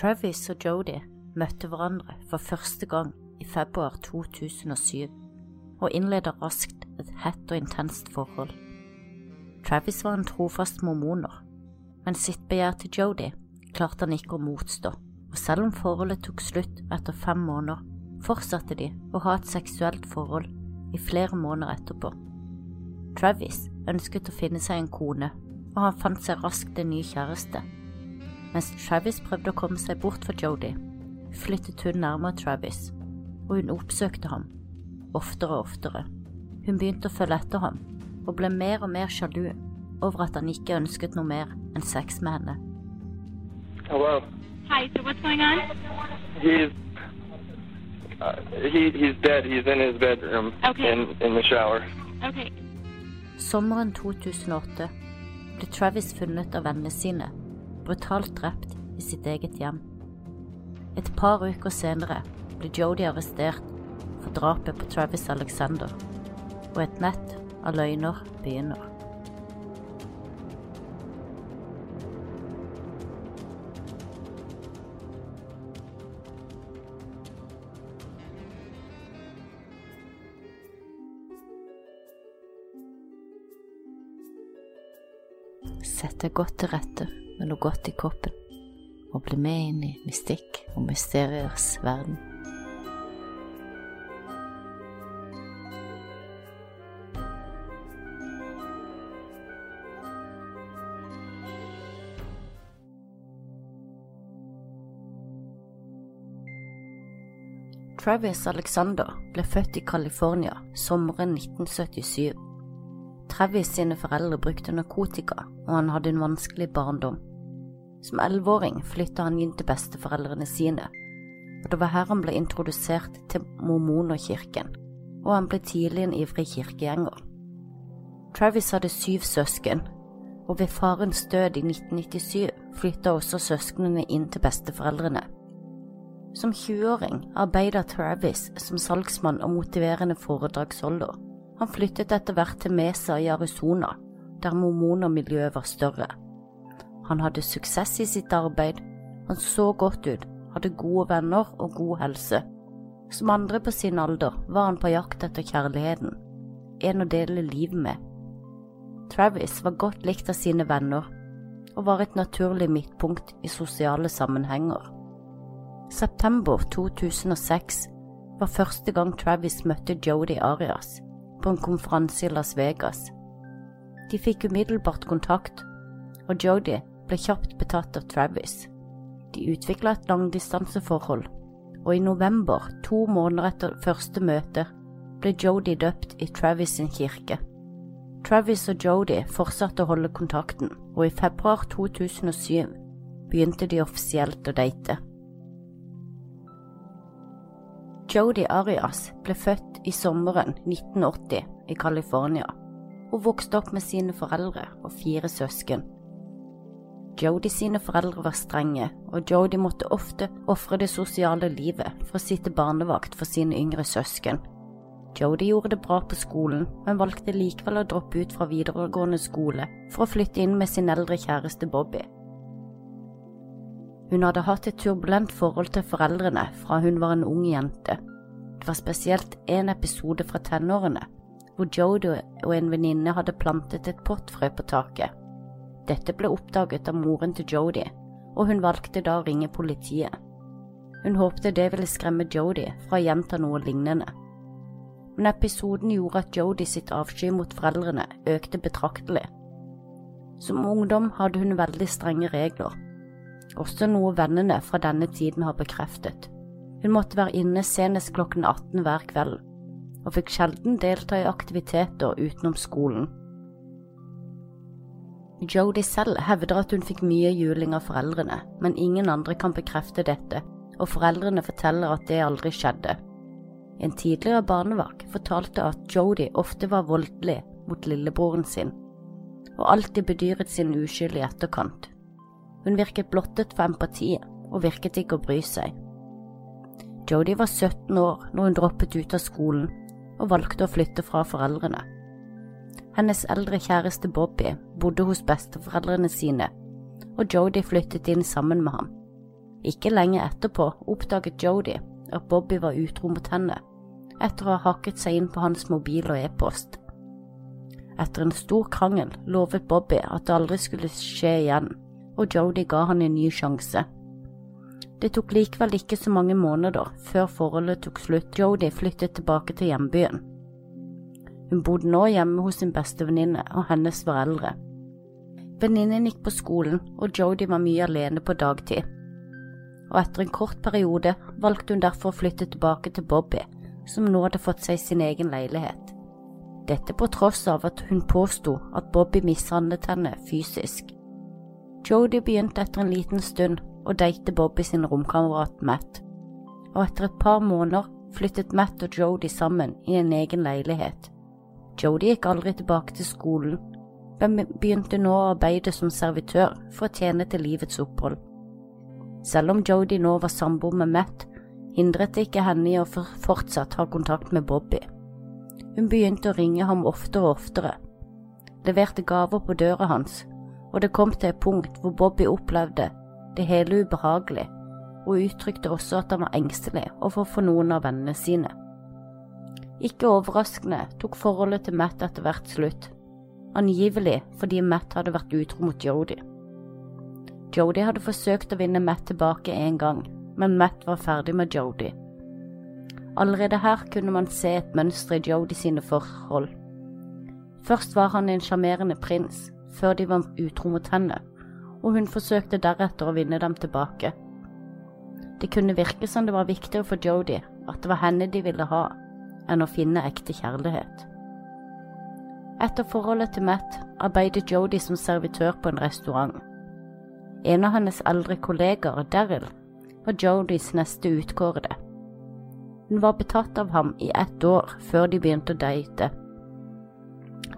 Travis og Jodi møtte hverandre for første gang i februar 2007 og innleda raskt et hett og intenst forhold. Travis var en trofast mormoner, men sitt begjær til Jodi klarte han ikke å motstå, og selv om forholdet tok slutt etter fem måneder, fortsatte de å ha et seksuelt forhold i flere måneder etterpå. Travis ønsket å finne seg en kone, og han fant seg raskt en ny kjæreste. Mens Travis prøvde å komme seg bort fra Jodi, flyttet hun nærmere Travis, og hun oppsøkte ham, oftere og oftere. Hun begynte å følge etter ham, og ble mer og mer sjalu over at han ikke ønsket noe mer enn sex med henne. Hello. Hi, so what's going on? He's uh, he he's dead. He's in his bedroom Okay. in in the shower. Okay. Sommeren 2008 ble Travis funnet av vennene sine, brutalt drept i sitt eget hjem. Et par uker senere ble Jodi arrestert for drapet på Travis Alexander, og et nett av løgner begynner. Sett deg godt til rette med noe godt i kroppen og bli med inn i mystikk og mysteriers verden. Travis Alexander ble født i California sommeren 1977. Travis sine foreldre brukte narkotika, og han hadde en vanskelig barndom. Som elleveåring flytta han inn til besteforeldrene sine, og det var her han ble introdusert til mormonerkirken, og han ble tidlig en ivrig kirkegjenger. Travis hadde syv søsken, og ved farens død i 1997 flytta også søsknene inn til besteforeldrene. Som 20-åring arbeidet Travis som salgsmann og motiverende foredragsholder. Han flyttet etter hvert til Mesa i Arizona, der mormonermiljøet var større. Han hadde suksess i sitt arbeid, han så godt ut, hadde gode venner og god helse. Som andre på sin alder var han på jakt etter kjærligheten, en å dele livet med. Travis var godt likt av sine venner, og var et naturlig midtpunkt i sosiale sammenhenger. September 2006 var første gang Travis møtte Jodi Arias på en konferanse i Las Vegas. De fikk umiddelbart kontakt, og Jodi ble kjapt betatt av Travis. De utvikla et langdistanseforhold, og i november, to måneder etter første møte, ble Jodi døpt i Travis sin kirke. Travis og Jodi fortsatte å holde kontakten, og i februar 2007 begynte de offisielt å date. Jodi Arias ble født i sommeren 1980 i California og vokste opp med sine foreldre og fire søsken. Jodi sine foreldre var strenge, og Jodi måtte ofte ofre det sosiale livet for å sitte barnevakt for sine yngre søsken. Jodi gjorde det bra på skolen, men valgte likevel å droppe ut fra videregående skole for å flytte inn med sin eldre kjæreste Bobby. Hun hadde hatt et turbulent forhold til foreldrene fra hun var en ung jente. Det var spesielt en episode fra tenårene hvor Jodi og en venninne hadde plantet et pottfrø på taket. Dette ble oppdaget av moren til Jodi, og hun valgte da å ringe politiet. Hun håpte det ville skremme Jodi fra å gjenta noe lignende. Men episoden gjorde at Jodi sitt avsky mot foreldrene økte betraktelig. Som ungdom hadde hun veldig strenge regler, også noe vennene fra denne tiden har bekreftet. Hun måtte være inne senest klokken 18 hver kveld, og fikk sjelden delta i aktiviteter utenom skolen. Jodi selv hevder at hun fikk mye juling av foreldrene, men ingen andre kan bekrefte dette, og foreldrene forteller at det aldri skjedde. En tidligere barnevakt fortalte at Jodie ofte var voldelig mot lillebroren sin, og alltid bedyret sin uskyld i etterkant. Hun virket blottet for empati og virket ikke å bry seg. Jodie var 17 år når hun droppet ut av skolen og valgte å flytte fra foreldrene. Hennes eldre kjæreste Bobby bodde hos besteforeldrene sine, og Jodi flyttet inn sammen med ham. Ikke lenge etterpå oppdaget Jodi at Bobby var utro mot henne, etter å ha hakket seg inn på hans mobil og e-post. Etter en stor krangel lovet Bobby at det aldri skulle skje igjen, og Jodi ga han en ny sjanse. Det tok likevel ikke så mange måneder før forholdet tok slutt. Jodi flyttet tilbake til hjembyen. Hun bodde nå hjemme hos sin bestevenninne og hennes foreldre. Venninnen gikk på skolen, og Jodi var mye alene på dagtid. Og etter en kort periode valgte hun derfor å flytte tilbake til Bobby, som nå hadde fått seg sin egen leilighet. Dette på tross av at hun påsto at Bobby mishandlet henne fysisk. Jodi begynte etter en liten stund å date Bobby sin romkamerat Matt, og etter et par måneder flyttet Matt og Jodi sammen i en egen leilighet. Jodi gikk aldri tilbake til skolen, men begynte nå å arbeide som servitør for å tjene til livets opphold. Selv om Jodi nå var samboer med Matt, hindret det ikke henne i å fortsatt ha kontakt med Bobby. Hun begynte å ringe ham oftere og oftere, leverte gaver på døra hans, og det kom til et punkt hvor Bobby opplevde det hele ubehagelig, og uttrykte også at han var engstelig overfor noen av vennene sine. Ikke overraskende tok forholdet til Matt etter hvert slutt, angivelig fordi Matt hadde vært utro mot Jodi. Jodi hadde forsøkt å vinne Matt tilbake en gang, men Matt var ferdig med Jodi. Allerede her kunne man se et mønster i Jodi sine forhold. Først var han en sjarmerende prins, før de var utro mot henne, og hun forsøkte deretter å vinne dem tilbake. Det kunne virke som det var viktigere for Jodi at det var henne de ville ha, enn å finne ekte kjærlighet. Etter forholdet til Matt arbeidet Jodi som servitør på en restaurant. En av hennes eldre kollegaer, Daryl, var Jodis neste utkårede. Hun var betatt av ham i ett år før de begynte å date.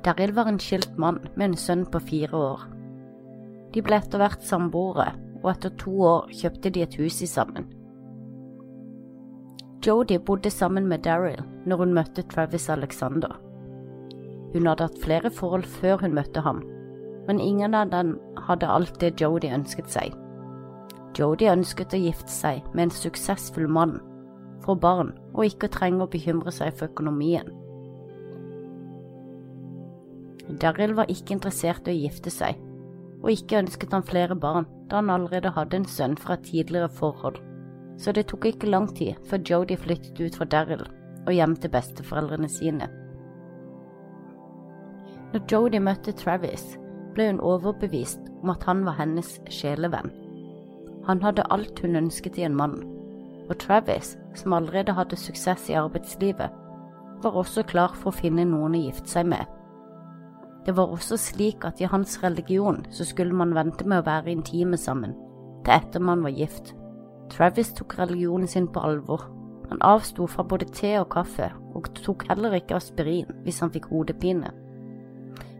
Daryl var en skilt mann med en sønn på fire år. De ble etter hvert samboere, og etter to år kjøpte de et hus i sammen. Jodi bodde sammen med Daryl når hun møtte Travis Alexander. Hun hadde hatt flere forhold før hun møtte ham, men ingen av dem hadde alt det Jodie ønsket seg. Jodie ønsket å gifte seg med en suksessfull mann, få barn og ikke trenge å bekymre seg for økonomien. Daryl var ikke interessert i å gifte seg, og ikke ønsket han flere barn da han allerede hadde en sønn fra et tidligere forhold, så det tok ikke lang tid før Jodie flyttet ut fra Daryl og hjem til besteforeldrene sine. Når Jodie møtte Travis, ble hun overbevist om at han var hennes sjelevenn. Han hadde alt hun ønsket i en mann, og Travis, som allerede hadde suksess i arbeidslivet, var også klar for å finne noen å gifte seg med. Det var også slik at i hans religion så skulle man vente med å være intime sammen, til etter man var gift. Travis tok religionen sin på alvor. Han avsto fra både te og kaffe, og tok heller ikke aspirin hvis han fikk hodepine.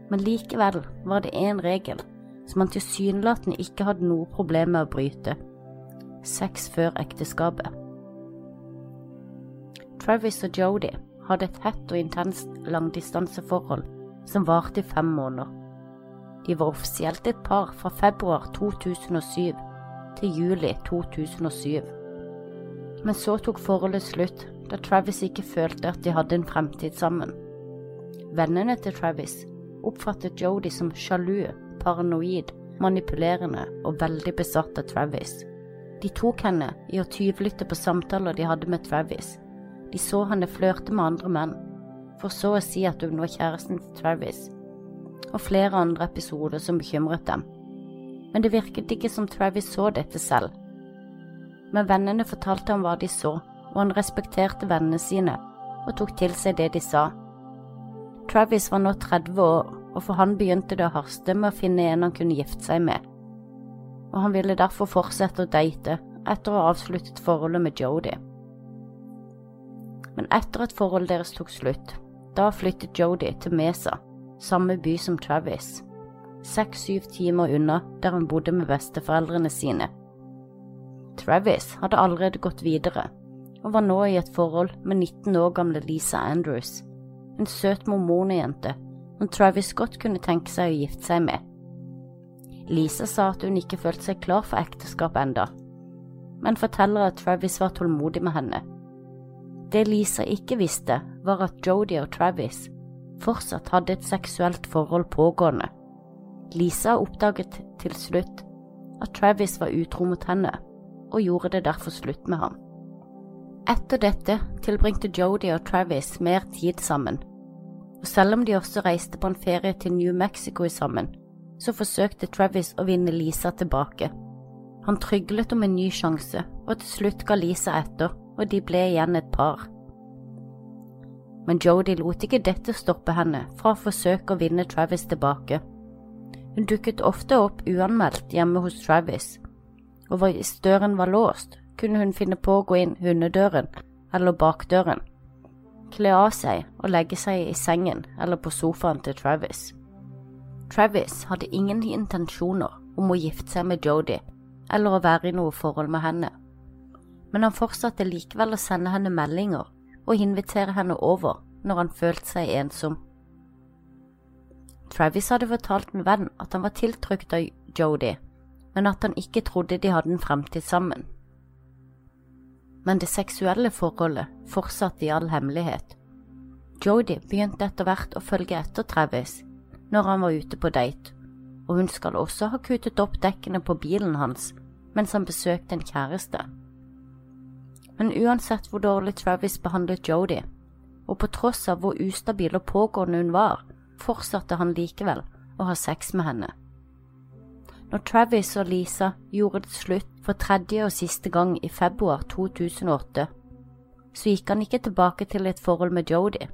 Men likevel var det én regel som han tilsynelatende ikke hadde noe problem med å bryte. Sex før ekteskapet. Travis og Jodi hadde et hett og intenst langdistanseforhold som varte i fem måneder. De var offisielt et par fra februar 2007 til juli 2007. Men så tok forholdet slutt da Travis ikke følte at de hadde en fremtid sammen. Vennene til Travis oppfattet Jodi som sjalu, paranoid, manipulerende og veldig besatt av Travis. De tok henne i å tyvlytte på samtaler de hadde med Travis. De så henne flørte med andre menn, for så å si at hun var kjæresten til Travis, og flere andre episoder som bekymret dem. Men det virket ikke som Travis så dette selv. Men vennene fortalte ham hva de så, og han respekterte vennene sine og tok til seg det de sa. Travis var nå 30 år, og for han begynte det å haste med å finne en han kunne gifte seg med, og han ville derfor fortsette å date etter å ha avsluttet forholdet med Jodi. Men etter at forholdet deres tok slutt, da flyttet Jodi til Mesa, samme by som Travis, seks–syv timer unna der hun bodde med besteforeldrene sine. Travis hadde allerede gått videre, og var nå i et forhold med 19 år gamle Lisa Andrews, en søt mormonejente som Travis godt kunne tenke seg å gifte seg med. Lisa sa at hun ikke følte seg klar for ekteskap enda, men forteller at Travis var tålmodig med henne. Det Lisa ikke visste, var at Jodie og Travis fortsatt hadde et seksuelt forhold pågående. Lisa oppdaget til slutt at Travis var utro mot henne, og gjorde det derfor slutt med ham. Etter dette tilbringte Jodi og Travis mer tid sammen, og selv om de også reiste på en ferie til New Mexico sammen, så forsøkte Travis å vinne Lisa tilbake. Han tryglet om en ny sjanse, og til slutt ga Lisa etter, og de ble igjen et par. Men Jodi lot ikke dette stoppe henne fra å forsøke å vinne Travis tilbake. Hun dukket ofte opp uanmeldt hjemme hos Travis, og hvis døren var låst, kunne hun finne på å gå inn hundedøren eller bakdøren, kle av seg og legge seg i sengen eller på sofaen til Travis. Travis hadde ingen intensjoner om å gifte seg med Jodie eller å være i noe forhold med henne, men han fortsatte likevel å sende henne meldinger og invitere henne over når han følte seg ensom. Travis hadde fortalt en venn at han var tiltrukket av Jodi, men at han ikke trodde de hadde en fremtid sammen. Men det seksuelle forholdet fortsatte i all hemmelighet. Jodi begynte etter hvert å følge etter Travis når han var ute på date, og hun skal også ha kuttet opp dekkene på bilen hans mens han besøkte en kjæreste. Men uansett hvor dårlig Travis behandlet Jodi, og på tross av hvor ustabil og pågående hun var, fortsatte han likevel å ha sex med henne. Når Travis og Lisa gjorde det slutt for tredje og siste gang i februar 2008, så gikk han ikke tilbake til et forhold med Jodi.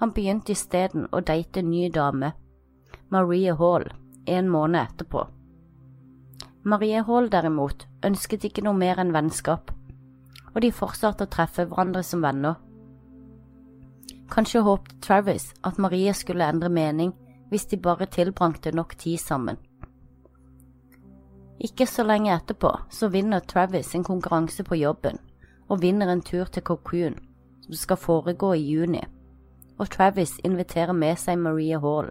Han begynte isteden å date en ny dame, Marie Hall, en måned etterpå. Marie Hall derimot ønsket ikke noe mer enn vennskap, og de fortsatte å treffe hverandre som venner Kanskje håpte Travis at Marie skulle endre mening hvis de bare tilbrangte nok tid sammen. Ikke så lenge etterpå så vinner Travis en konkurranse på jobben, og vinner en tur til Cocoon, som skal foregå i juni, og Travis inviterer med seg Marie Hall.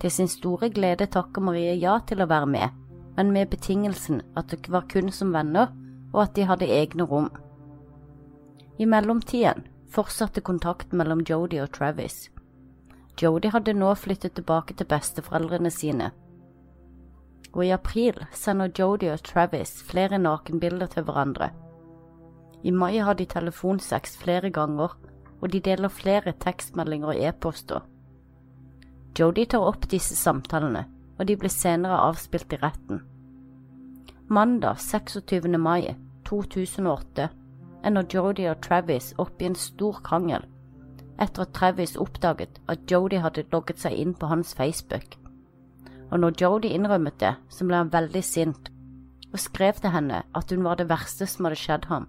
Til sin store glede takker Marie ja til å være med, men med betingelsen at det var kun som venner, og at de hadde egne rom. I mellomtiden fortsatte kontakten mellom Jodi og Travis. Jodi hadde nå flyttet tilbake til besteforeldrene sine, og i april sender Jodi og Travis flere nakenbilder til hverandre. I mai har de telefonsex flere ganger, og de deler flere tekstmeldinger og e-poster. Jodi tar opp disse samtalene, og de blir senere avspilt i retten. Mandag 26. mai 2008 ender Jodi og Travis opp i en stor krangel etter at Travis oppdaget at Jodi hadde logget seg inn på hans Facebook. Og når Jodi innrømmet det, så ble han veldig sint og skrev til henne at hun var det verste som hadde skjedd ham,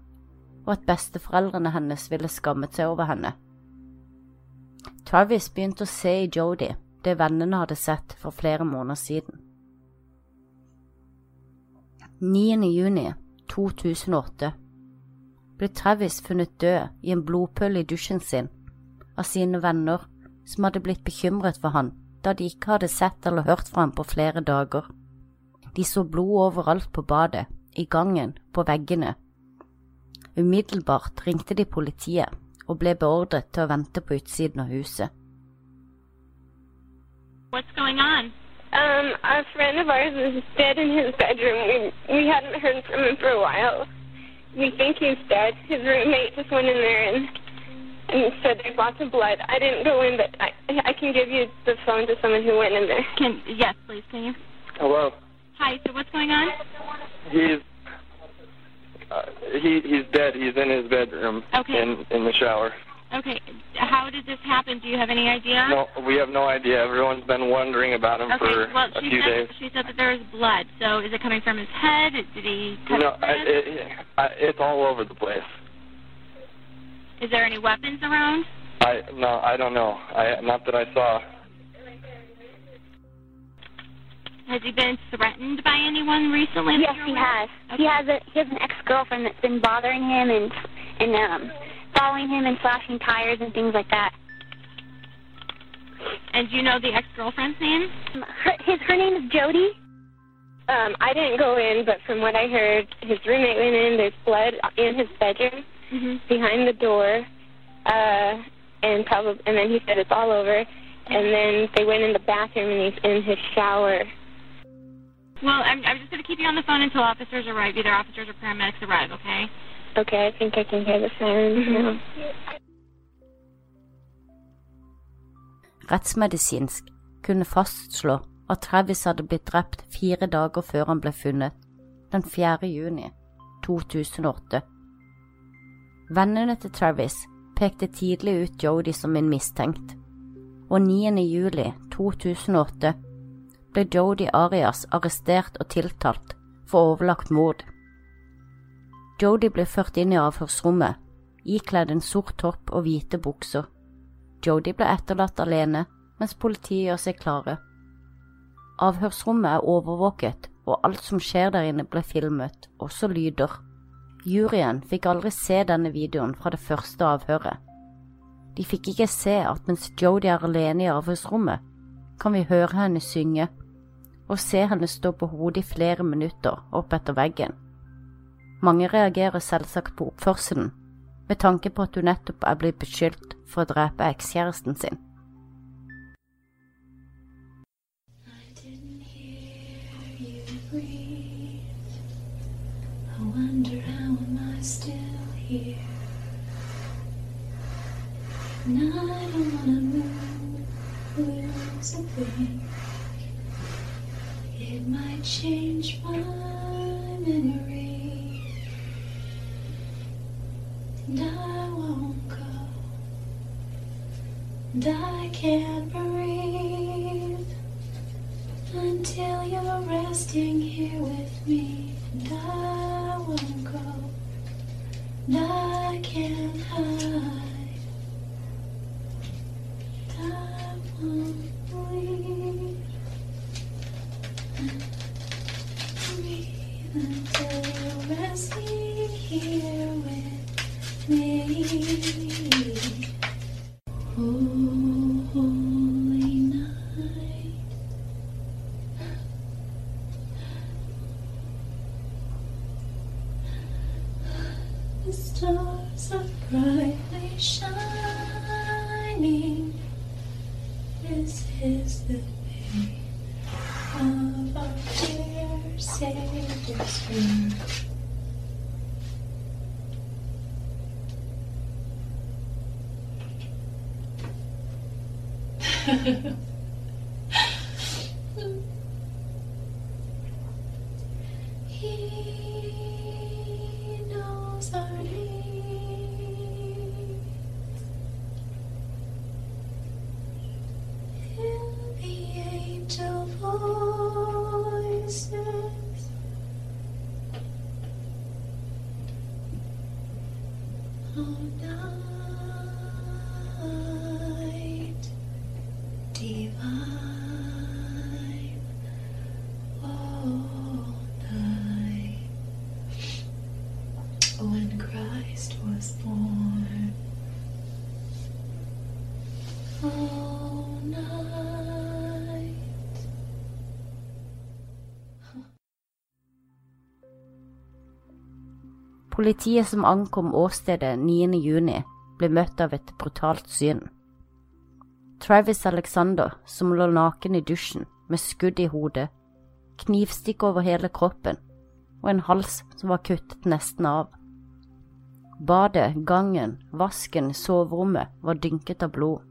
og at besteforeldrene hennes ville skammet seg over henne. Travis begynte å se i Jodi det vennene hadde sett for flere måneder siden. 9. juni 2008 ble Travis funnet død i en blodpøl i dusjen sin av sine venner som hadde blitt bekymret for han da de ikke hadde sett eller hørt fra ham på flere dager. De så blod overalt på badet, i gangen, på veggene. Umiddelbart ringte de politiet og ble beordret til å vente på utsiden av huset. What's going on? Um, a friend of ours is dead in his bedroom. We, we hadn't heard from him for a while. We think he's dead. His roommate just went in there and and said there's lots of blood. I didn't go in, but I I can give you the phone to someone who went in there. Can yes, please, can you? Hello. Hi. So what's going on? He's uh, he he's dead. He's in his bedroom Okay. in in the shower. Okay. How did this happen? Do you have any idea? No, we have no idea. Everyone's been wondering about him Okay. for Well, a she few said days. she said that there was blood. So is it coming from his head? Did he cut No, his I, wrist? it, I, it's all over the place. Is there any weapons around? I no, I don't know. I not that I saw. Has he been threatened by anyone recently? that Yes, he has. of? He has a he has an ex girlfriend that's been bothering him and and um following him and slashing tires and things like that. And do you know the ex-girlfriend's name? Her his her name is Jody. Um, I didn't go in, but from what I heard, his roommate went in. There's blood in his bedroom hmm behind the door, uh, and probably, and then he said it's all over. And then they went in the bathroom, and he's in his shower. Well, I'm, I'm just going to keep you on the phone until officers arrive, either officers or paramedics arrive, okay? Okay, I think I can hear the siren now. Rettsmedisinsk kunne fastslå at Travis hadde blitt drept fire dager før han ble funnet, den 4. juni 2008. Vennene til Travis pekte tidlig ut Jodi som en mistenkt, og 9. juli 2008 ble Jodi Arias arrestert og tiltalt for overlagt mord. Jodi ble ført inn i avhørsrommet, ikledd en sort topp og hvite bukser. Jodi ble etterlatt alene mens politiet gjør seg klare. Avhørsrommet er overvåket, og alt som skjer der inne ble filmet, også lyder. Juryen fikk aldri se denne videoen fra det første avhøret. De fikk ikke se at mens Jodi er alene i avhørsrommet, kan vi høre henne synge, og se henne stå på hodet i flere minutter opp etter veggen. Mange reagerer selvsagt på oppførselen, med tanke på at hun nettopp er blitt beskyldt for å drepe ekskjæresten sin. It might change my breathe. And I won't go. And I can't breathe until you're resting here with me. And I won't go. And I can't hide. And I Politiet som ankom åstedet 9. juni, ble møtt av et brutalt syn. Travis Alexander, som lå naken i dusjen med skudd i hodet, knivstikk over hele kroppen og en hals som var kuttet nesten av. Badet, gangen, vasken, soverommet var dynket av blod.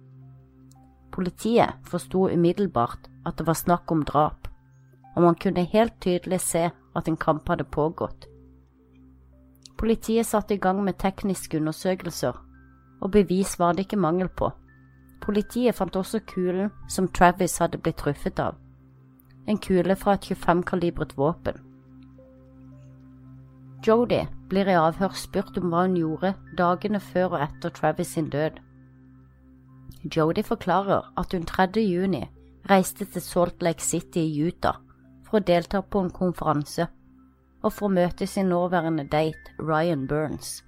Politiet forsto umiddelbart at det var snakk om drap, og man kunne helt tydelig se at en kamp hadde pågått. Politiet satte i gang med tekniske undersøkelser, og bevis var det ikke mangel på. Politiet fant også kulen som Travis hadde blitt truffet av, en kule fra et 25-kalibret våpen. Jodi blir i avhør spurt om hva hun gjorde dagene før og etter Travis sin død. Jodi forklarer at hun 3. juni reiste til Salt Lake City i Utah for å delta på en konferanse og får møte sin nåværende date Ryan Burns.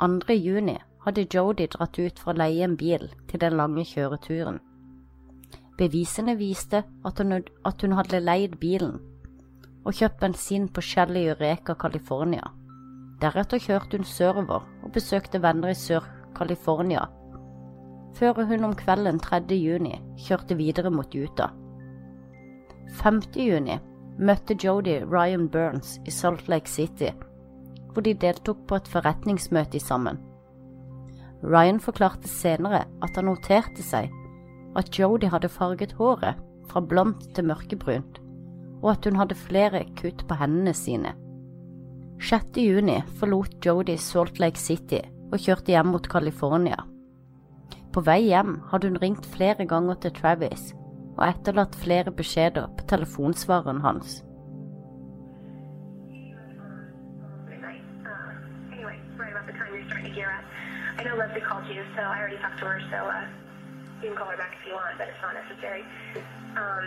2. juni hadde Jodi dratt ut for å leie en bil til den lange kjøreturen. Bevisene viste at hun, at hun hadde leid bilen og kjøpt bensin på Shell i Eureka, California. Deretter kjørte hun sørover og besøkte venner i Sør-California, før hun om kvelden 3. juni kjørte videre mot Utah. 5. juni møtte Jodi Ryan Burns i Salt Lake City, hvor de deltok på et forretningsmøte sammen. Ryan forklarte senere at han noterte seg at Jodi hadde farget håret fra blondt til mørkebrunt, og at hun hadde flere kutt på hendene sine. 6. juni forlot Jodi Salt Lake City og kjørte hjem mot California. På vei hjem hadde hun ringt flere ganger til Travis og etterlatt flere beskjeder på telefonsvareren hans. midnight. Uh, anyway, right about the time you're starting to gear up. I know Leslie called you, so I already talked to her, so uh, you can call her back if you want, but it's not necessary. Um,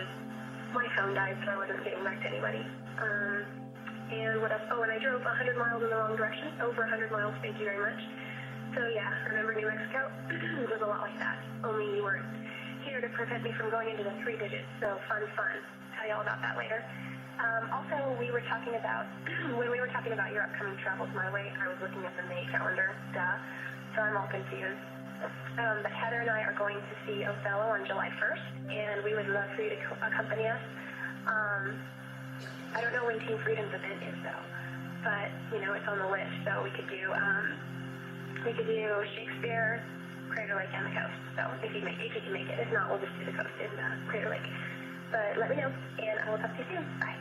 my phone died, so I wasn't getting back to anybody. Um, and what else? Oh, and I drove 100 miles in the wrong direction. Over 100 miles, thank you very much. So yeah, remember New Mexico? it was a lot like that. Only you weren't to prevent me from going into the three digits. So fun, fun. Tell you all about that later. Um, also, we were talking about when we were talking about your upcoming travels my way. I was looking at the May calendar, duh. So I'm all confused. Um, but Heather and I are going to see Othello on July 1st, and we would love for you to co- accompany us. Um, I don't know when Team Freedom's event is though, but you know it's on the list, so we could do um, we could do Shakespeare, Crater Lake, and the coast. So if you make if you can make it, if not, we'll just do the coast in uh, Crater Lake. But let me know, and I will talk to you soon. Bye.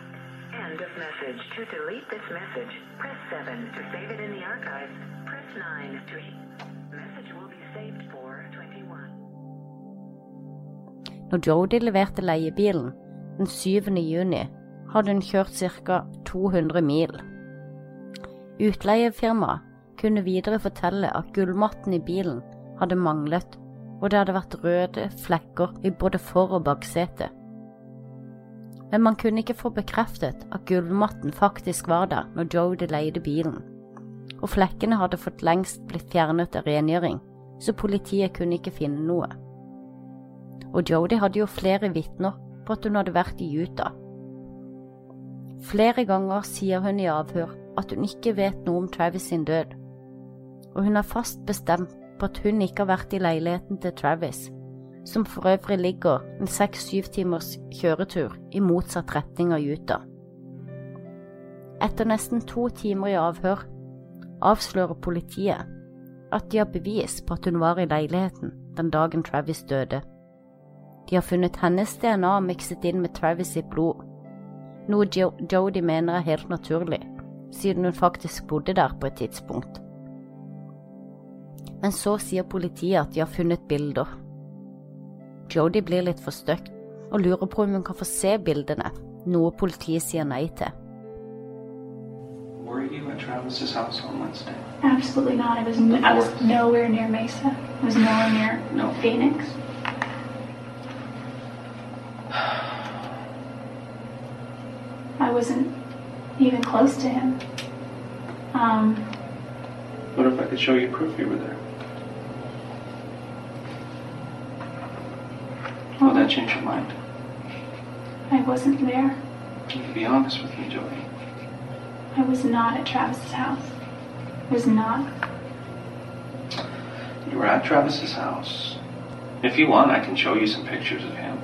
End of message. To delete this message, press 7. To save it in the archives, press 9. To message will be saved for 21. Når Jodie leverte leiebilen den 7. juni, hadde hun kjørt ca. 200 mil. Utleiefirmaet kunne videre fortelle at gullmatten i bilen hadde manglet, og det hadde vært røde flekker i både for- og baksetet. Men man kunne ikke få bekreftet at gulvmatten faktisk var der når Jody leide bilen, og flekkene hadde for lengst blitt fjernet av rengjøring, så politiet kunne ikke finne noe. Og Jody hadde jo flere vitner på at hun hadde vært i Utah. Flere ganger sier hun i avhør at hun ikke vet noe om Travis sin død, og hun er fast bestemt på at hun ikke har vært i leiligheten til Travis, som for øvrig ligger en seks-syv timers kjøretur i motsatt retning av Utah. Etter nesten to timer i avhør avslører politiet at de har bevis på at hun var i leiligheten den dagen Travis døde. De har funnet hennes DNA mikset inn med Travis sitt blod, noe jo Jodie mener er helt naturlig, siden hun faktisk bodde der på et tidspunkt. Men så sier politiet at de har funnet bilder. Jodie blir litt forstøkt og lurer på om hun kan få se bildene, noe politiet sier nei til. Were you at Travis's house on Wednesday? Absolutely not. I was I was nowhere near Mesa. I was nowhere near No. Phoenix. I wasn't even close to him. Um, What if I could show you proof you were there? That change your mind? I wasn't there. You can be honest with me, Joey. I was not at Travis's house. I was not. You were at Travis's house. If you want, I can show you some pictures of him.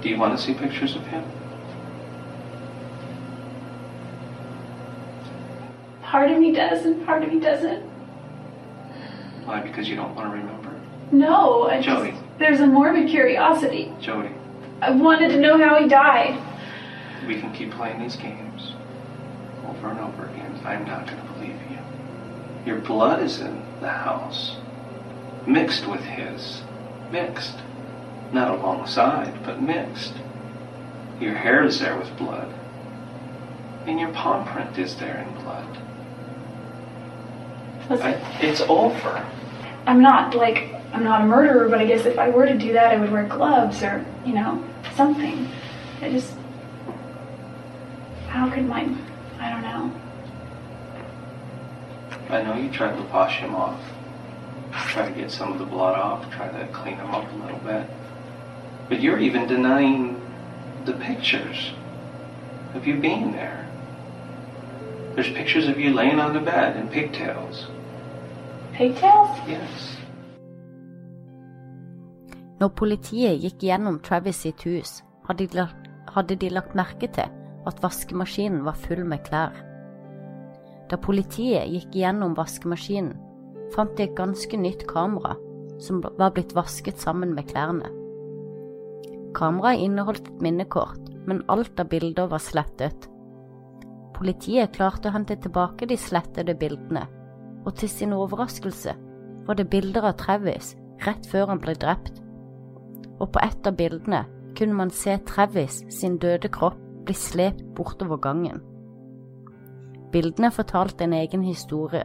Do you want to see pictures of him? Part of me does, and part of me doesn't. Why? Because you don't want to remember? No, I just, Jody. There's a morbid curiosity. Jody, I wanted to know how he died. we can keep playing these games over and over again. I'm not going to believe you. Your blood is in the house, mixed with his. Mixed. Not alongside, but mixed. Your hair is there with blood. And your palm print is there in blood. Listen, I, it's over. I'm not like I'm not a murderer, but I guess if I were to do that, I would wear gloves or you know something. I just how could my I don't know. I know you tried to wash him off. Try to get some of the blood off. Try to clean him up a little bit. But you're even denying the pictures of you being there. There's pictures of you laying on the bed in pigtails. Pigtails? Yes. Når politiet gikk gjennom Travis sitt hus, hadde de, lagt, hadde de lagt merke til at vaskemaskinen var full med klær. Da politiet gikk gjennom vaskemaskinen, fant de et ganske nytt kamera som var blitt vasket sammen med klærne. Kameraet inneholdt et minnekort, men alt av bilder var slettet. Politiet klarte å hente tilbake de slettede bildene, og til sin overraskelse var det bilder av Travis rett før han ble drept. Og på et av bildene kunne man se Travis sin døde kropp bli slept bortover gangen. Bildene fortalte en egen historie.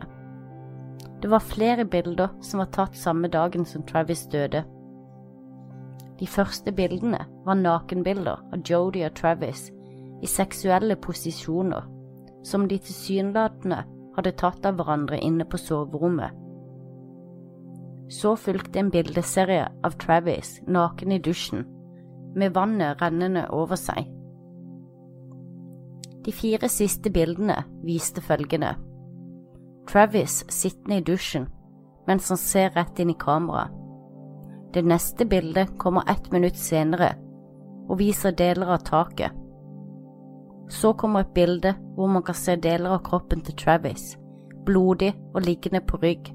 Det var flere bilder som var tatt samme dagen som Travis døde. De første bildene var nakenbilder av Jodie og Travis i seksuelle posisjoner, som de tilsynelatende hadde tatt av hverandre inne på soverommet. Så fulgte en bildeserie av Travis naken i dusjen, med vannet rennende over seg. De fire siste bildene viste følgende. Travis sittende i dusjen mens han ser rett inn i kameraet. Det neste bildet kommer ett minutt senere og viser deler av taket. Så kommer et bilde hvor man kan se deler av kroppen til Travis, blodig og liggende på rygg,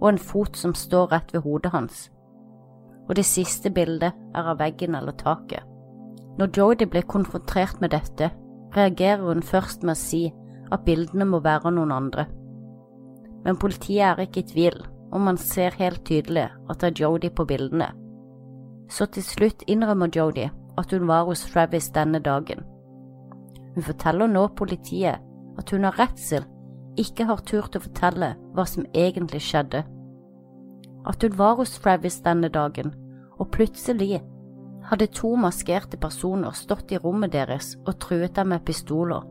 og en fot som står rett ved hodet hans. Og det siste bildet er av veggen eller taket. Når Jodie blir konfrontert med dette, reagerer hun først med å si at bildene må være noen andre. Men politiet er ikke i tvil, og man ser helt tydelig at det er Jodie på bildene. Så til slutt innrømmer Jodie at hun var hos Travis denne dagen. Hun forteller nå politiet at hun har redsel ikke har turt å fortelle hva som egentlig skjedde. At hun var hos Travis denne dagen, og plutselig hadde to maskerte personer stått i rommet deres og truet dem med pistoler.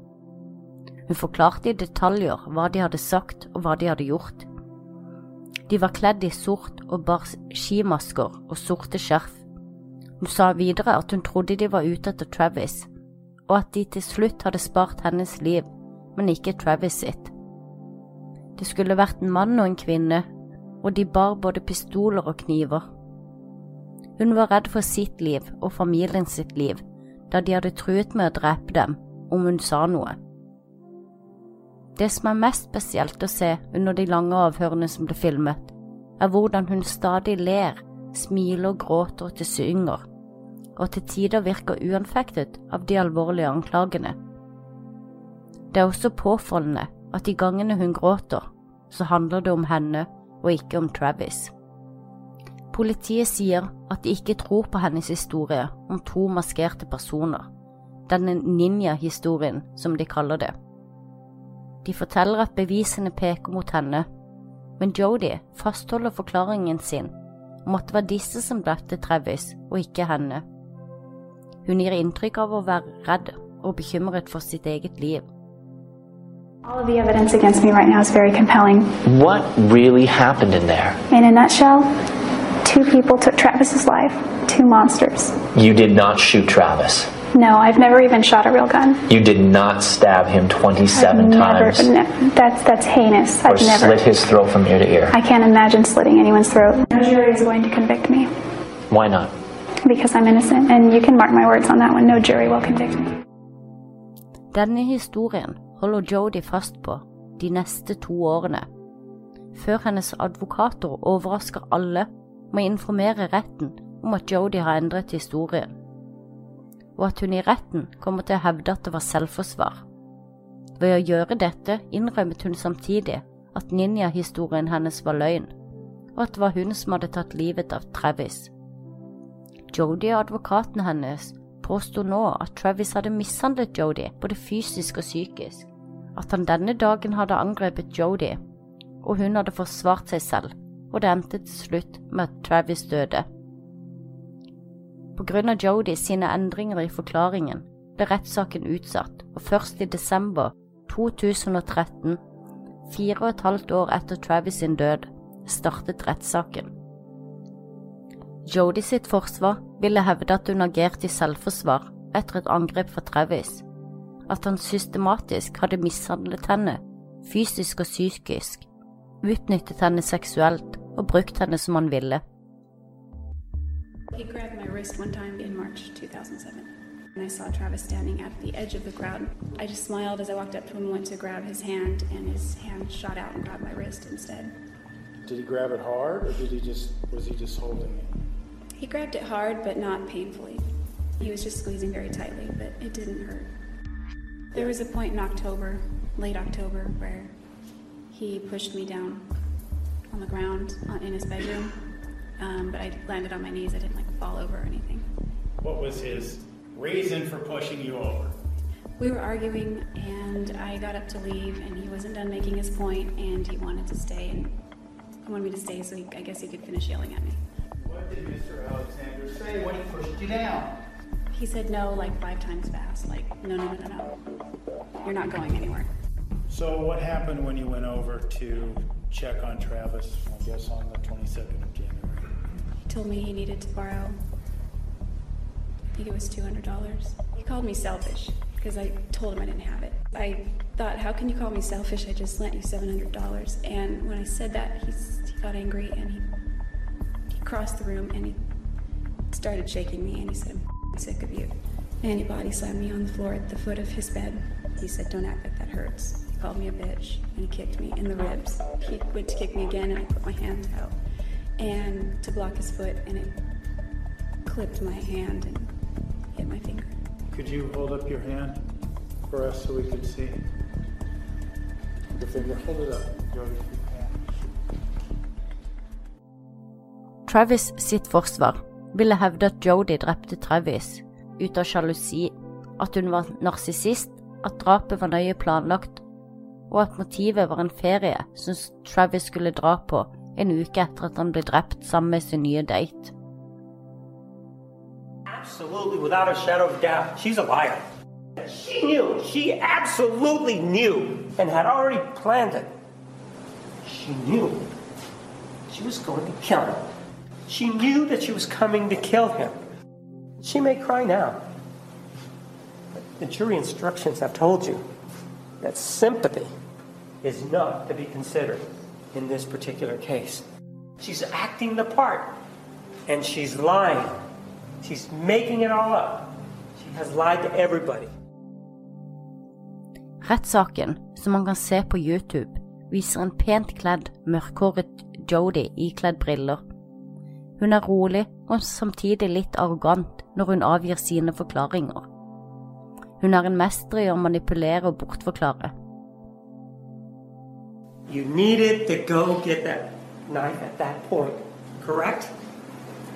Hun forklarte i detaljer hva de hadde sagt og hva de hadde gjort. De var kledd i sort og bar skimasker og sorte skjerf. Hun sa videre at hun trodde de var ute etter Travis, og at de til slutt hadde spart hennes liv, men ikke Travis sitt. Det skulle vært en mann og en kvinne, og de bar både pistoler og kniver. Hun var redd for sitt liv og familien sitt liv, da de hadde truet med å drepe dem om hun sa noe. Det som er mest spesielt å se under de lange avhørene som ble filmet, er hvordan hun stadig ler, smiler, og gråter til synger, og til tider virker uanfektet av de alvorlige anklagene. Det er også påfallende at de gangene hun gråter, så handler det om henne og ikke om Travis. Politiet sier at de ikke tror på hennes historie om to maskerte personer, denne ninja-historien som de kaller det. De forteller at bevisene peker mot henne, men Jodie fastholder forklaringen sin om at det var disse som drepte Travis, og ikke henne. Hun gir inntrykk av å være redd og bekymret for sitt eget liv. All of the evidence against me right now is very compelling. What really happened in there? In a nutshell, two people took Travis's life, two monsters. You did not shoot Travis. No, I've never even shot a real gun. You did not stab him 27 I've never, times ne- that's that's heinous. or I've never. slit his throat from ear to ear. I can't imagine slitting anyone's throat. No jury is going to convict me Why not? because I'm innocent, and you can mark my words on that one. No jury will convict me. Denne historien holder Jodie fast på de neste to årene, før hennes advokater overrasker alle med å informere retten om at Jodie har endret historien, og at hun i retten kommer til å hevde at det var selvforsvar. Ved å gjøre dette innrømmet hun samtidig at ninja-historien hennes var løgn, og at det var hun som hadde tatt livet av Travis. Jodie og advokaten hennes påsto nå at Travis hadde mishandlet Jodie både fysisk og psykisk, at han denne dagen hadde angrepet Jodie, og hun hadde forsvart seg selv, og det endte til slutt med at Travis døde. På grunn av Jodie sine endringer i forklaringen ble rettssaken utsatt, og først i desember 2013, fire og et halvt år etter Travis sin død, startet rettssaken. Jodi sitt forsvar ville hevde at hun agerte i selvforsvar etter et angrep fra Travis, at han systematisk hadde mishandlet henne, fysisk og psykisk, utnyttet henne seksuelt og brukt henne som han ville. He grabbed my wrist one time in March 2007. And I saw Travis standing at the edge of the crowd. I just smiled as I walked up to him and went to grab his hand, and his hand shot out and grabbed my wrist instead. Did he grab it hard, or did he just was he just holding it? He grabbed it hard, but not painfully. He was just squeezing very tightly, but it didn't hurt. There was a point in October, late October, where he pushed me down on the ground in his bedroom, um, but I landed on my knees. I didn't like fall over or anything. What was his reason for pushing you over? We were arguing, and I got up to leave, and he wasn't done making his point, and he wanted to stay, and he wanted me to stay, so he, I guess he could finish yelling at me. What did Mr. Alexander say when he pushed you down? He said no like five times fast, like no, no, no, no, no, you're not going anywhere. So what happened when you went over to check on Travis? I guess on the 22nd of January. He told me he needed to borrow. I think it was two hundred dollars. He called me selfish because I told him I didn't have it. I thought, how can you call me selfish? I just lent you seven hundred dollars. And when I said that, he, he got angry and he he crossed the room and he started shaking me and he said, "I'm sick of you." And he body slammed me on the floor at the foot of his bed. He said, "Don't act like that hurts." He called me a bitch and he kicked me in the ribs. He went to kick me again and I put my hand out and to block his foot and it clipped my hand and hit my finger. Could you hold up your hand for us so we could see? The finger, hold it up. Travis sitt forsvar ville hevde at Jodie drepte Travis ut av sjalusi, at hun var narsissist, at drapet var nøye planlagt, og at motivet var en ferie som Travis skulle dra på en uke etter at han ble drept sammen med sin nye date. Absolutely, without a shadow of doubt, she's a liar. She knew. She absolutely knew and had already planned it. She knew she was going to kill him. She knew that she was coming to kill him. She may cry now. But the jury instructions have told you that sympathy is not to be considered in this particular case. She's acting the part, and she's lying. She's making it all up. She has lied to everybody. Rettssaken, som man kan se på YouTube, viser en pent kledd, mørkhåret Jodi ikledd briller. Hun er rolig og samtidig litt arrogant når hun avgir sine forklaringer. Hun er en mester i å manipulere og bortforklare. You needed to go get that knife at that point, correct?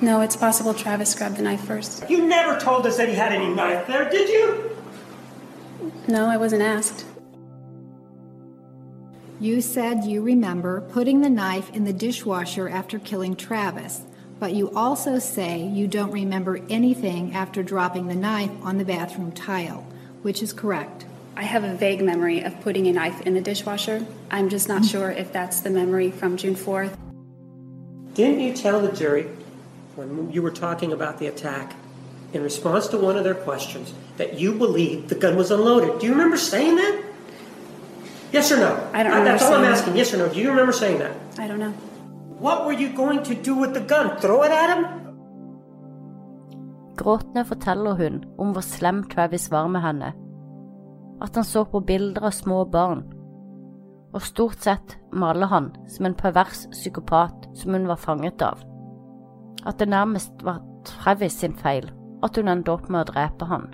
No, it's possible Travis grabbed the knife first. You never told us that he had any knife there, did you? No, I wasn't asked. You said you remember putting the knife in the dishwasher after killing Travis, but you also say you don't remember anything after dropping the knife on the bathroom tile, which is correct. I have a vague memory of putting a knife in the dishwasher. I'm just not mm. sure if that's the memory from June 4th. Didn't you tell the jury when you were talking about the attack in response to one of their questions that you believed the gun was unloaded? Do you remember saying that? Yes or no? I don't That's all I'm saying that. asking. Yes or no? Do you remember saying that? I don't know. What were you going to do with the gun? Throw it at him? Gråtende forteller hun om hvor slem Travis var med henne, at han så på bilder av små barn, og stort sett maler han som en pervers psykopat som hun var fanget av, at det nærmest var Travis sin feil at hun endte opp med å drepe han.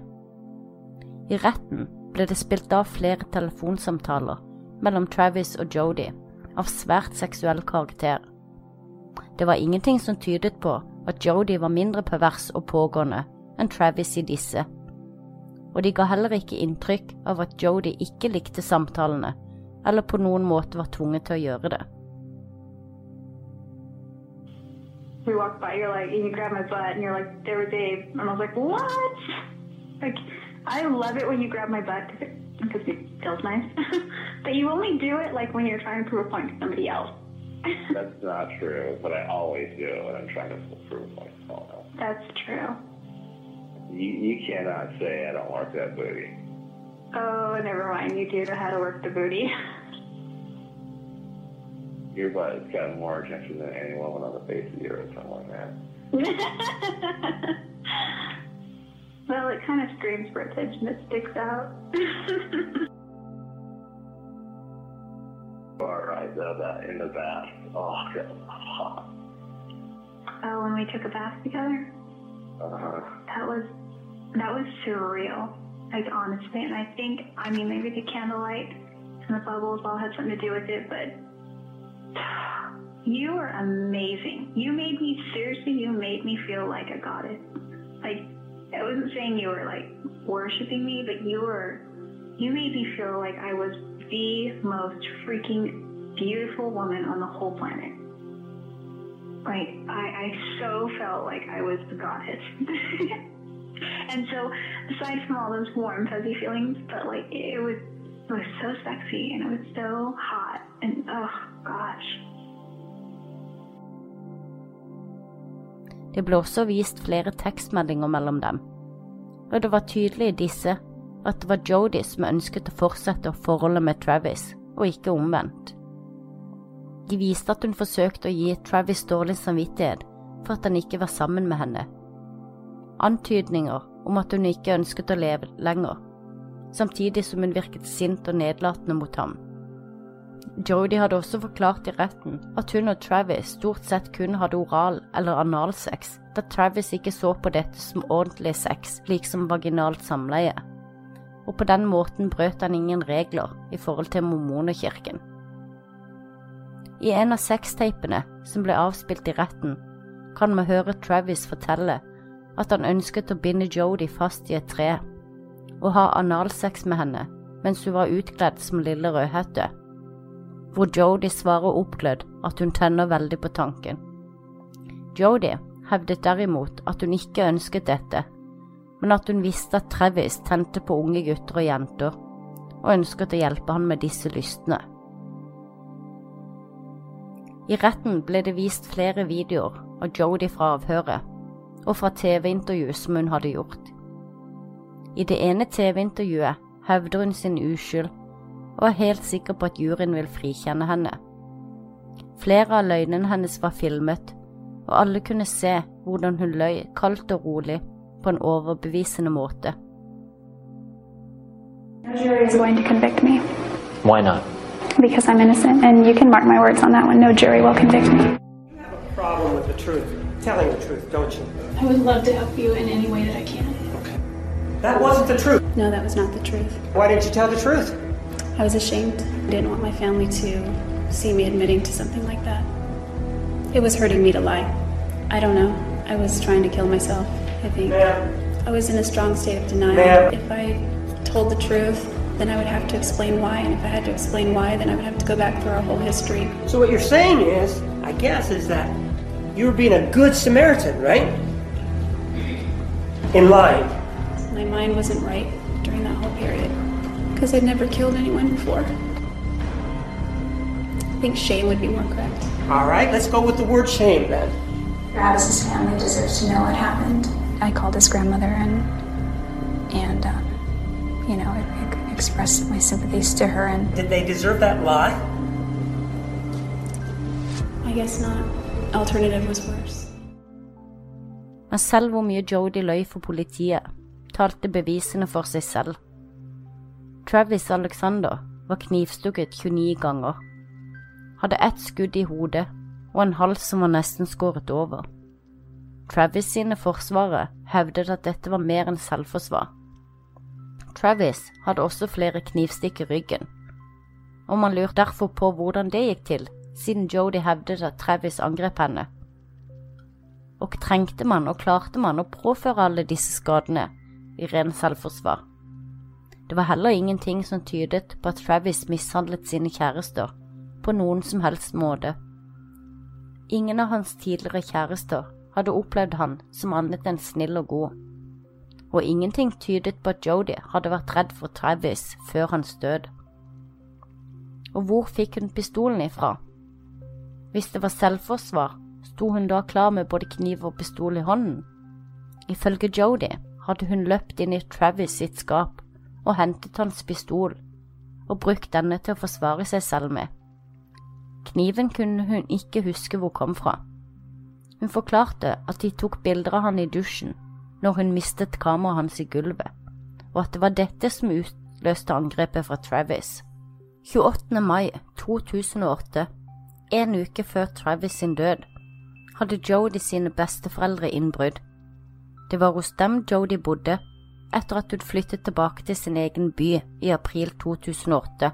I retten ble det spilt av flere telefonsamtaler mellom Travis og Jodie av svært seksuell karakter. Det var ingenting som tydet på at Jodi var mindre pervers og pågående enn Travis i disse, og de ga heller ikke inntrykk av at Jodi ikke likte samtalene eller på noen måte var tvunget til å gjøre det. we walked by, you're like, you grab my butt, and you're like, there was Dave. And I was like, what? Like, I love it when you grab my butt because it, 'cause it feels nice. but you only do it like when you're trying to prove a point to somebody else. That's not true, but I always do, and I'm trying to prove myself. That's true. You, you cannot say I don't work that booty. Oh, never mind. You do know how to work the booty. Your butt has got more attention than any woman on the face of the earth, something like that. well, it kind of screams for attention. It sticks out. All right, though, that in the bath. Oh, that was hot. oh, when we took a bath together, Uh-huh. that was that was surreal. Like honestly, and I think I mean maybe the candlelight and the bubbles all had something to do with it, but you were amazing. You made me seriously. You made me feel like a goddess. Like I wasn't saying you were like worshiping me, but you were. You made me feel like I was the most freaking beautiful woman on the whole planet. Like I, I so felt like I was the goddess. and so, aside from all those warm, fuzzy feelings, but like it was, it was so sexy and it was so hot and oh gosh. Det ble også vist flere tekstmeldinger mellom dem, og det var tydelig disse at det var Jodie som ønsket å fortsette forholdet med Travis, og ikke omvendt. De viste at hun forsøkte å gi Travis dårlig samvittighet for at han ikke var sammen med henne. Antydninger om at hun ikke ønsket å leve lenger, samtidig som hun virket sint og nedlatende mot ham. Jodie hadde også forklart i retten at hun og Travis stort sett kun hadde oral- eller analsex, da Travis ikke så på dette som ordentlig sex, slik som vaginalt samleie, og på den måten brøt han ingen regler i forhold til mormonerkirken. I en av sextapene som ble avspilt i retten, kan vi høre Travis fortelle at han ønsket å binde Jodie fast i et tre og ha analsex med henne mens hun var utkledd som Lille Rødhette, hvor Jodie svarer oppglødd at hun tenner veldig på tanken. Jodie hevdet derimot at hun ikke ønsket dette, men at hun visste at Travis tente på unge gutter og jenter, og ønsket å hjelpe han med disse lystne. I retten ble det vist flere videoer av Jodie fra avhøret, og fra TV-intervju som hun hadde gjort. I det ene TV-intervjuet hevder hun sin uskyld, og er helt sikker på at juryen vil frikjenne henne. Flere av løgnene hennes var filmet, og alle kunne se hvordan hun løy kaldt og rolig på en overbevisende måte. No jury is going to convict me Why not? because I'm innocent, and you can mark my words on that one. No jury will convict me. You have a problem with the truth, telling the truth, don't you? I would love to help you in any way that I can. Okay. That wasn't the truth. No, that was not the truth. Why didn't you tell the truth? I was ashamed. I didn't want my family to see me admitting to something like that. It was hurting me to lie. I don't know. I was trying to kill myself, I think. I was in a strong state of denial. Ma'am. If I told the truth, then I would have to explain why, and if I had to explain why, then I would have to go back through our whole history. So what you're saying is, I guess, is that you were being a good Samaritan, right? In lying. My mind wasn't right during that whole period because I'd never killed anyone before. I think shame would be more correct. All right, let's go with the word shame then. Travis's family deserves to know what happened. I called his grandmother and, and um, you know, I, I expressed my sympathies to her, and Did they deserve that lie? I guess not. Alternative was worse. Men selv hvor mye Jodie løy for politiet, talte bevisene for seg selv. Travis Alexander var knivstukket 29 ganger, hadde ett skudd i hodet og en hals som var nesten skåret over. Travis sine forsvarere hevdet at dette var mer enn selvforsvar. Travis hadde også flere knivstikk i ryggen, og man lurte derfor på hvordan det gikk til, siden Jodie hevdet at Travis angrep henne. Og trengte man og klarte man å påføre alle disse skadene i ren selvforsvar? Det var heller ingenting som tydet på at Travis mishandlet sine kjærester på noen som helst måte. Ingen av hans tidligere kjærester hadde opplevd han som annet enn snill og god, og ingenting tydet på at Jodie hadde vært redd for Travis før hans død. Og hvor fikk hun pistolen ifra? Hvis det var selvforsvar, sto hun da klar med både kniv og pistol i hånden? Ifølge Jodi hadde hun løpt inn i Travis sitt skap og hentet hans pistol og brukt denne til å forsvare seg selv med. Kniven kunne hun ikke huske hvor kom fra. Hun forklarte at de tok bilder av han i dusjen når hun mistet kameraet hans i gulvet, og at det var dette som utløste angrepet fra Travis. 28. mai 2008, en uke før Travis sin død, hadde Jodi sine besteforeldre innbrudd. Det var hos dem Jodi bodde etter at hun flyttet tilbake til sin egen by i april 2008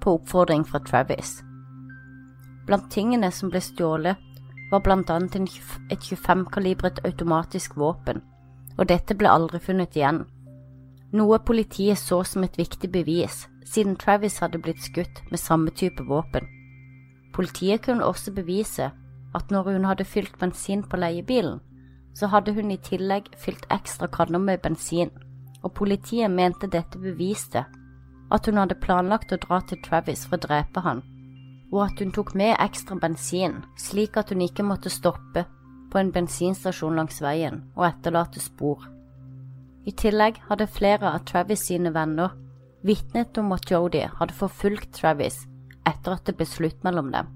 på oppfordring fra Travis. Blant tingene som ble stjålet, var blant annet et 25-kalibret automatisk våpen, og dette ble aldri funnet igjen. Noe politiet så som et viktig bevis, siden Travis hadde blitt skutt med samme type våpen. Politiet kunne også bevise at når hun hadde fylt bensin på leiebilen, så hadde hun i tillegg fylt ekstra kanner med bensin, og politiet mente dette beviste at hun hadde planlagt å dra til Travis for å drepe han, og at hun tok med ekstra bensin slik at hun ikke måtte stoppe på en bensinstasjon langs veien og etterlate spor. I tillegg hadde flere av Travis sine venner vitnet om at Jodi hadde forfulgt Travis etter at det ble slutt mellom dem.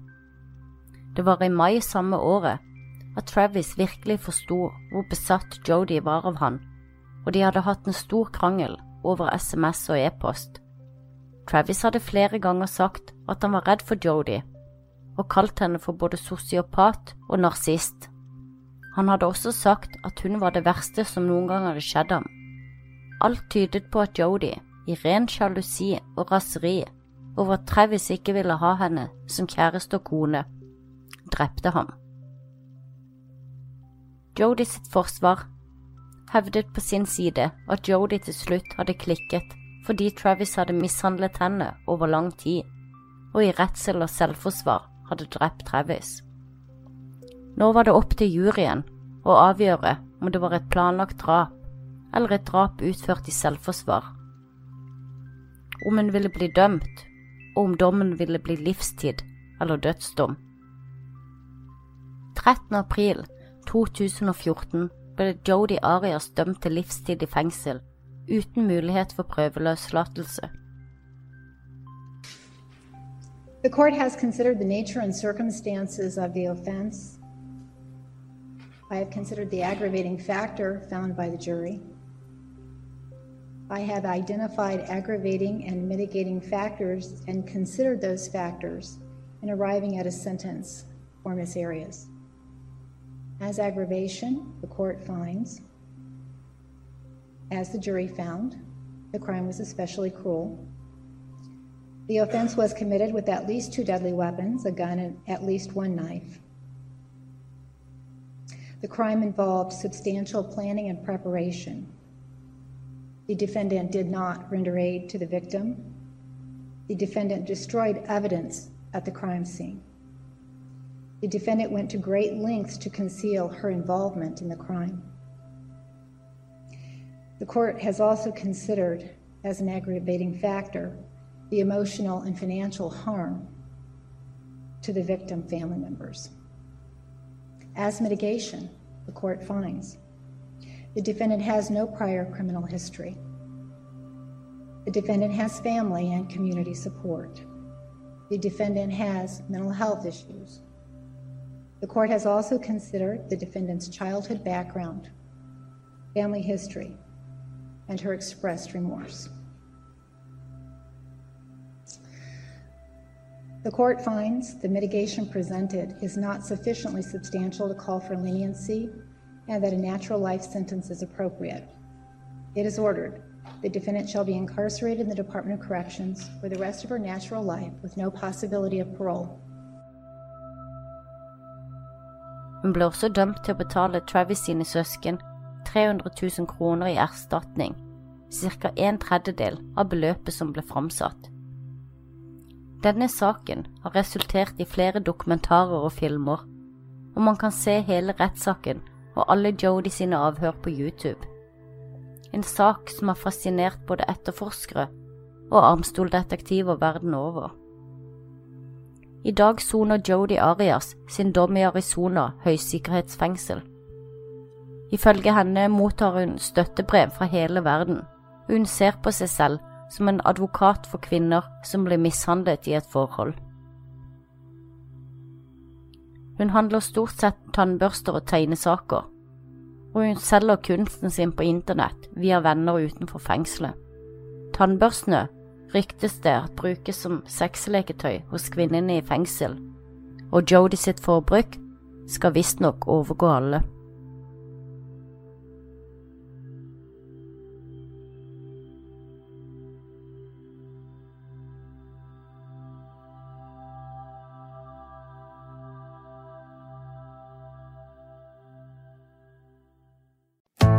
Det var i mai samme året at Travis virkelig forsto hvor besatt Jodi var av han, og de hadde hatt en stor krangel over SMS og e-post. Travis hadde flere ganger sagt at han var redd for Jodie, og kalt henne for både sosiopat og narsist. Han hadde også sagt at hun var det verste som noen gang hadde skjedd ham. Alt tydet på at Jodie, i ren sjalusi og raseri over at Travis ikke ville ha henne som kjæreste og kone, drepte ham. Jodie sitt forsvar hevdet på sin side at Jodie til slutt hadde klikket fordi Travis hadde mishandlet henne over lang tid, og i redsel og selvforsvar hadde drept Travis. Nå var det opp til juryen å avgjøre om det var et planlagt drap eller et drap utført i selvforsvar. Om hun ville bli dømt, og om dommen ville bli livstid eller dødsdom. 13. april 2014 ble Jodi Arias dømt til livstid i fengsel, uten mulighet for prøveløslatelse. The court has considered the nature and circumstances of the offense. I have considered the aggravating factor found by the jury. I have identified aggravating and mitigating factors and considered those factors in arriving at a sentence for Miss Arias. As aggravation, the court finds, as the jury found, the crime was especially cruel. The offense was committed with at least two deadly weapons, a gun, and at least one knife. The crime involved substantial planning and preparation. The defendant did not render aid to the victim. The defendant destroyed evidence at the crime scene. The defendant went to great lengths to conceal her involvement in the crime. The court has also considered, as an aggravating factor, the emotional and financial harm to the victim family members. As mitigation, the court finds the defendant has no prior criminal history. The defendant has family and community support. The defendant has mental health issues. The court has also considered the defendant's childhood background, family history, and her expressed remorse. The court finds the mitigation presented is not sufficiently substantial to call for leniency and that a natural life sentence is appropriate. It is ordered the defendant shall be incarcerated in the Department of Corrections for the rest of her natural life with no possibility of parole. Hun ble også dømt til å betale Travis sine søsken 300 000 kroner i erstatning, ca. en tredjedel av beløpet som ble framsatt. Denne saken har resultert i flere dokumentarer og filmer, og man kan se hele rettssaken og alle Jodi sine avhør på YouTube. En sak som har fascinert både etterforskere og armstoldetektiver verden over. I dag soner Jodi Arias sin dom i Arizona høysikkerhetsfengsel. Ifølge henne mottar hun støttebrev fra hele verden, hun ser på seg selv som en advokat for kvinner som blir mishandlet i et forhold. Hun handler stort sett tannbørster og tegnesaker, og hun selger kunsten sin på internett via venner utenfor fengselet. Tannbørstene ryktes det at brukes som sexleketøy hos kvinnene i fengsel, og Jodie sitt forbruk skal visstnok overgå alle.